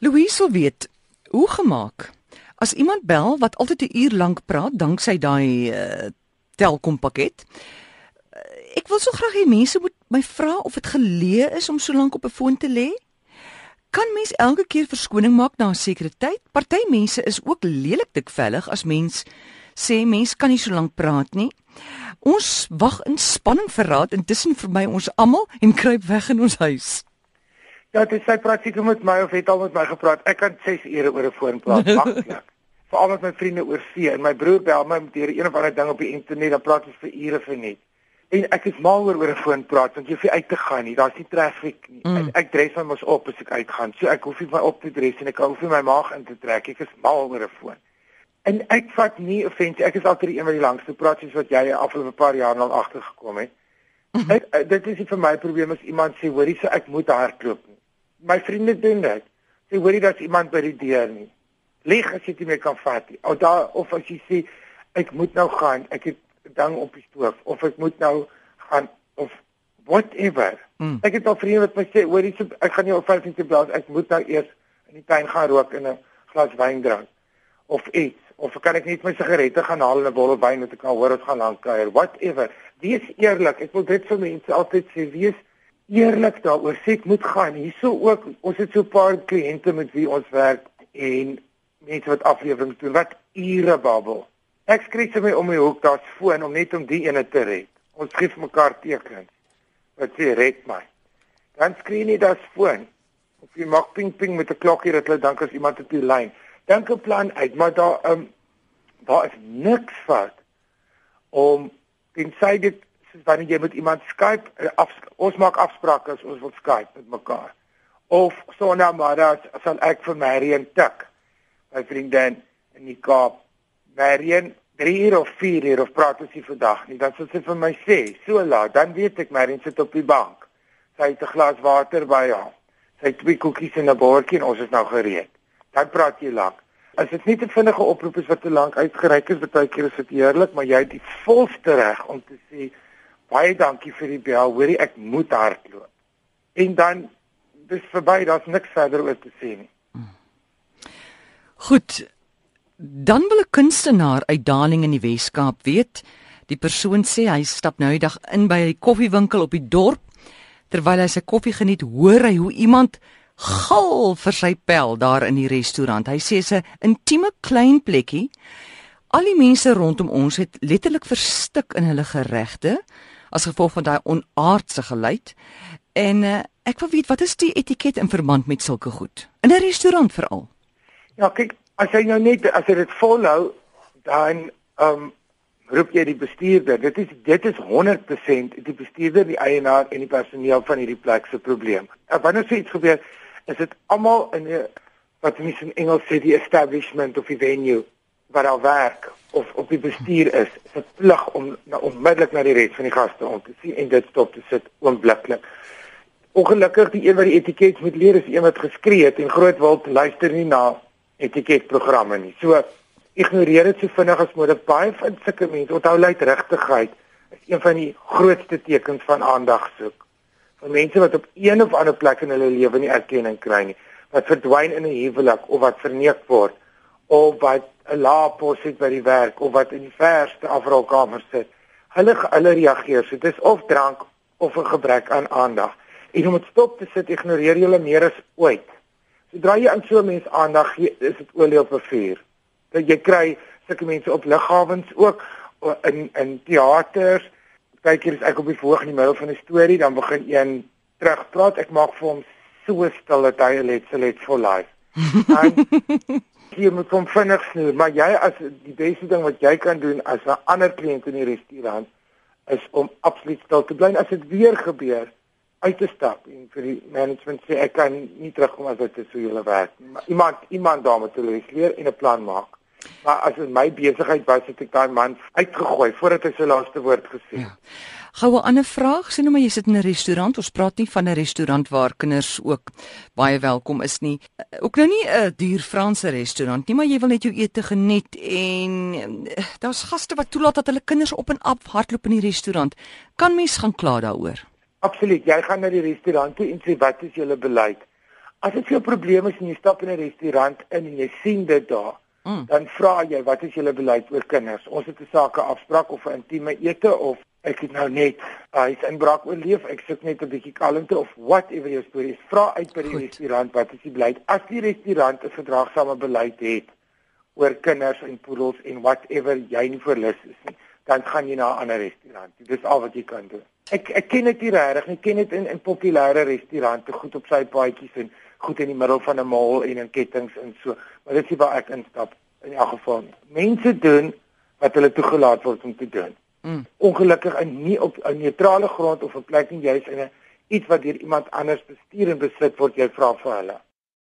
Louise wil weet hoe gemaak. As iemand bel wat altyd 'n uur lank praat danksy daai uh, Telkom pakket. Uh, ek wil so graag hê mense moet my vra of dit geleë is om so lank op 'n foon te lê. Kan mens elke keer verskoning maak na 'n sekere tyd? Party mense is ook lelik dikvellig as mens sê mens kan nie so lank praat nie. Ons wag in spanning vir raad intussen verby ons almal en kruip weg in ons huis. Ja, dit sê prakties met my of het al met my gepraat. Ek kan 6 ure oor 'n foon praat, maklik. Veral met my vriende oor see en my broer bel my met hierdie een of ander ding op die internet, dan praat ons vir ure vir net. En ek is mal oor oor 'n foon praat want jy hoef nie uit te gaan nie. Daar's nie traffic nie. Mm. Ek, ek dres my mos op as ek uitgaan. So ek hoef nie my op te dres en ek hoef nie my maag in te trek. Ek is mal oor 'n foon. En ek vat nie offensie. Ek is altyd die een wat die langste praat soos wat jy afgelope 'n paar jaar al agtergekom het. Ek, dit is nie vir my probleem as iemand sê hoorie so ek moet hardloop nie my vriende doen dit. Sê hoorie daar's iemand by die deur nie. Lieg as jy dit nie kan vat nie. Of daar of as jy sê ek moet nou gaan, ek het ding op die stoof of ek moet nou gaan of whatever. Mm. Ek het al vriende wat my sê hoorie so, ek gaan nie op 5 minute blaas, ek moet nou eers in die tuin gaan rook en 'n glas wyn drink of iets of kan ek net my sigarette gaan haal en 'n bottel wyn met ek kan hoor ons gaan lank kuier whatever wees eerlik ek wil dit vir mense altyd sê wees eerlik daaroor sê ek moet gaan. Hierso ook ons het so 'n paar kliënte met wie ons werk en mense wat aflewering doen wat ure babbel. Ek se my om my hoek daar's foon om net om die ene te red. Ons vir mekaar tekens. Wat sê red my. Dan skree nie daar's foon. Of jy maak ping ping met 'n klokkie dat hulle dink as iemand op die lyn. Dink 'n plan uit, maar daar um daar is niks fout om tensy dit soos wanneer jy met iemand Skype eh, af, ons maak afsprake as ons wil Skype met mekaar. Of sonder maar as sal ek vir Marion tik. My vriendin in die Kaap. Marion 3 uur of 4 uur of praat ons nie vandag nie. Dan sê sy vir my sê, so laat, dan weet ek Marion sit op die bank. Sy het 'n glas water by haar. Sy het twee koekies en 'n bordjie en ons is nou gereed. Dan praat jy lank. As dit nie te vinnige oproep is wat te lank uitgereik is, baie keer is dit heerlik, maar jy het die volste reg om te sê baie dankie vir die bel. Hoorie, ek moet hardloop. En dan dis verby, daar's niks verder oor te sê nie. Goed. Dan wil 'n kunstenaar uit Daling in die Wes-Kaap weet, die persoon sê hy stap nou die dag in by 'n koffiewinkel op die dorp terwyl hy sy koffie geniet, hoor hy hoe iemand gil vir sy pel daar in die restaurant. Hy sê 'n intieme klein plekkie. Al die mense rondom ons het letterlik verstik in hulle geregte as gevolg van daai onaardse geluid. En uh, ek wil weet wat is die etiket in verband met sulke goed in 'n restaurant veral? Ja, kyk, as jy nou net as jy dit volhou, dan ehm um, roep jy die bestuurder. Dit is dit is 100% die bestuurder, die eienaar en die personeel van hierdie plek se probleem. En uh, wanneer so iets gebeur, is dit almal in 'n wat mense in Engels sê die establishment of die venue wat al werk of op die bestuur is, is dit plig om na onmiddellik na die res van die gaste om te sien en dit stop te sit oombliklik. Ongelukkig die een wat die etiket moet leer is een wat geskree het en groot wil luister nie na etiketprogramme nie. So ignoreer dit so vinnig as moontlik. Baie van sulke mense onthou luidrigtigheid is een van die grootste tekens van aandag soek. Van mense wat op een of ander plek in hulle lewe nie erkenning kry nie, wat verdwyn in 'n huwelik of wat verneek word of wat 'n lae pos het by die werk of wat in die verste afrolkamer sit. Hulle hulle reageer. So dit is of drank of 'n gebrek aan aandag. En om dit stop te sit, ignoreer jy hulle meer as ooit. Sodra jy aan so 'n mens aandag gee, is dit olie op 'n vuur. Dat jy kry sulke mense op liggawens ook in in teaters. Kyk hier is ek op die voorg in die middel van 'n storie, dan begin een terugpraat. Ek maak vir hom so stil dat hy let so let for life. En jy moet hom vinnig snoer, maar jy as die beste ding wat jy kan doen as 'n ander kliënt in die restaurant is om absoluut stil te bly as dit weer gebeur uit te stap en vir die management sê ek kan nie terugkom as dit so julle werk nie. Maar iemand iemand daarmee te leer en 'n plan maak. Maar as dit my besigheid was het ek daai man uitgegooi voordat hy sy laaste woord gesê het. Ja. Gou 'n ander vraag, sien nou maar jy sit in 'n restaurant. Ons praat nie van 'n restaurant waar kinders ook baie welkom is nie. Eh, ook nou nie 'n duur Franse restaurant nie, maar jy wil net jou ete geniet en eh, daar's gaste wat toelaat dat hulle kinders op en af hardloop in die restaurant. Kan mens gaan kla daaroor? Absoluut. Jy gaan na die restaurant toe en sê wat is julle beleid? As dit veel probleme is en jy stap in 'n restaurant in en jy sien dit daar, mm. dan vra jy wat is julle beleid oor kinders? Ons het 'n sake afspraak of 'n intieme ete of ek het nou net huis inbraak oorleef, ek soek net 'n bietjie kalmte of whatever jou storie is. Vra uit by die Goed. restaurant wat is die beleid? As die restaurant 'n verdraagsame beleid het oor kinders en poedels en whatever jy nie verlus is nie, dan gaan jy na 'n ander restaurant. Dis al wat jy kan doen. Ek ek ken dit nie regtig nie. Ek ken dit in in populêre restaurante goed op sy paadjies en goed in die middel van 'n mall en in kettinge en so. Maar dit is waar ek instap in elk geval. Mense doen wat hulle toegelaat word om te doen. Mm. Ongelukkig in nie op 'n neutrale grond of 'n plek nie juis in 'n iets wat deur iemand anders bestuur en besit word jy vra vir hulle.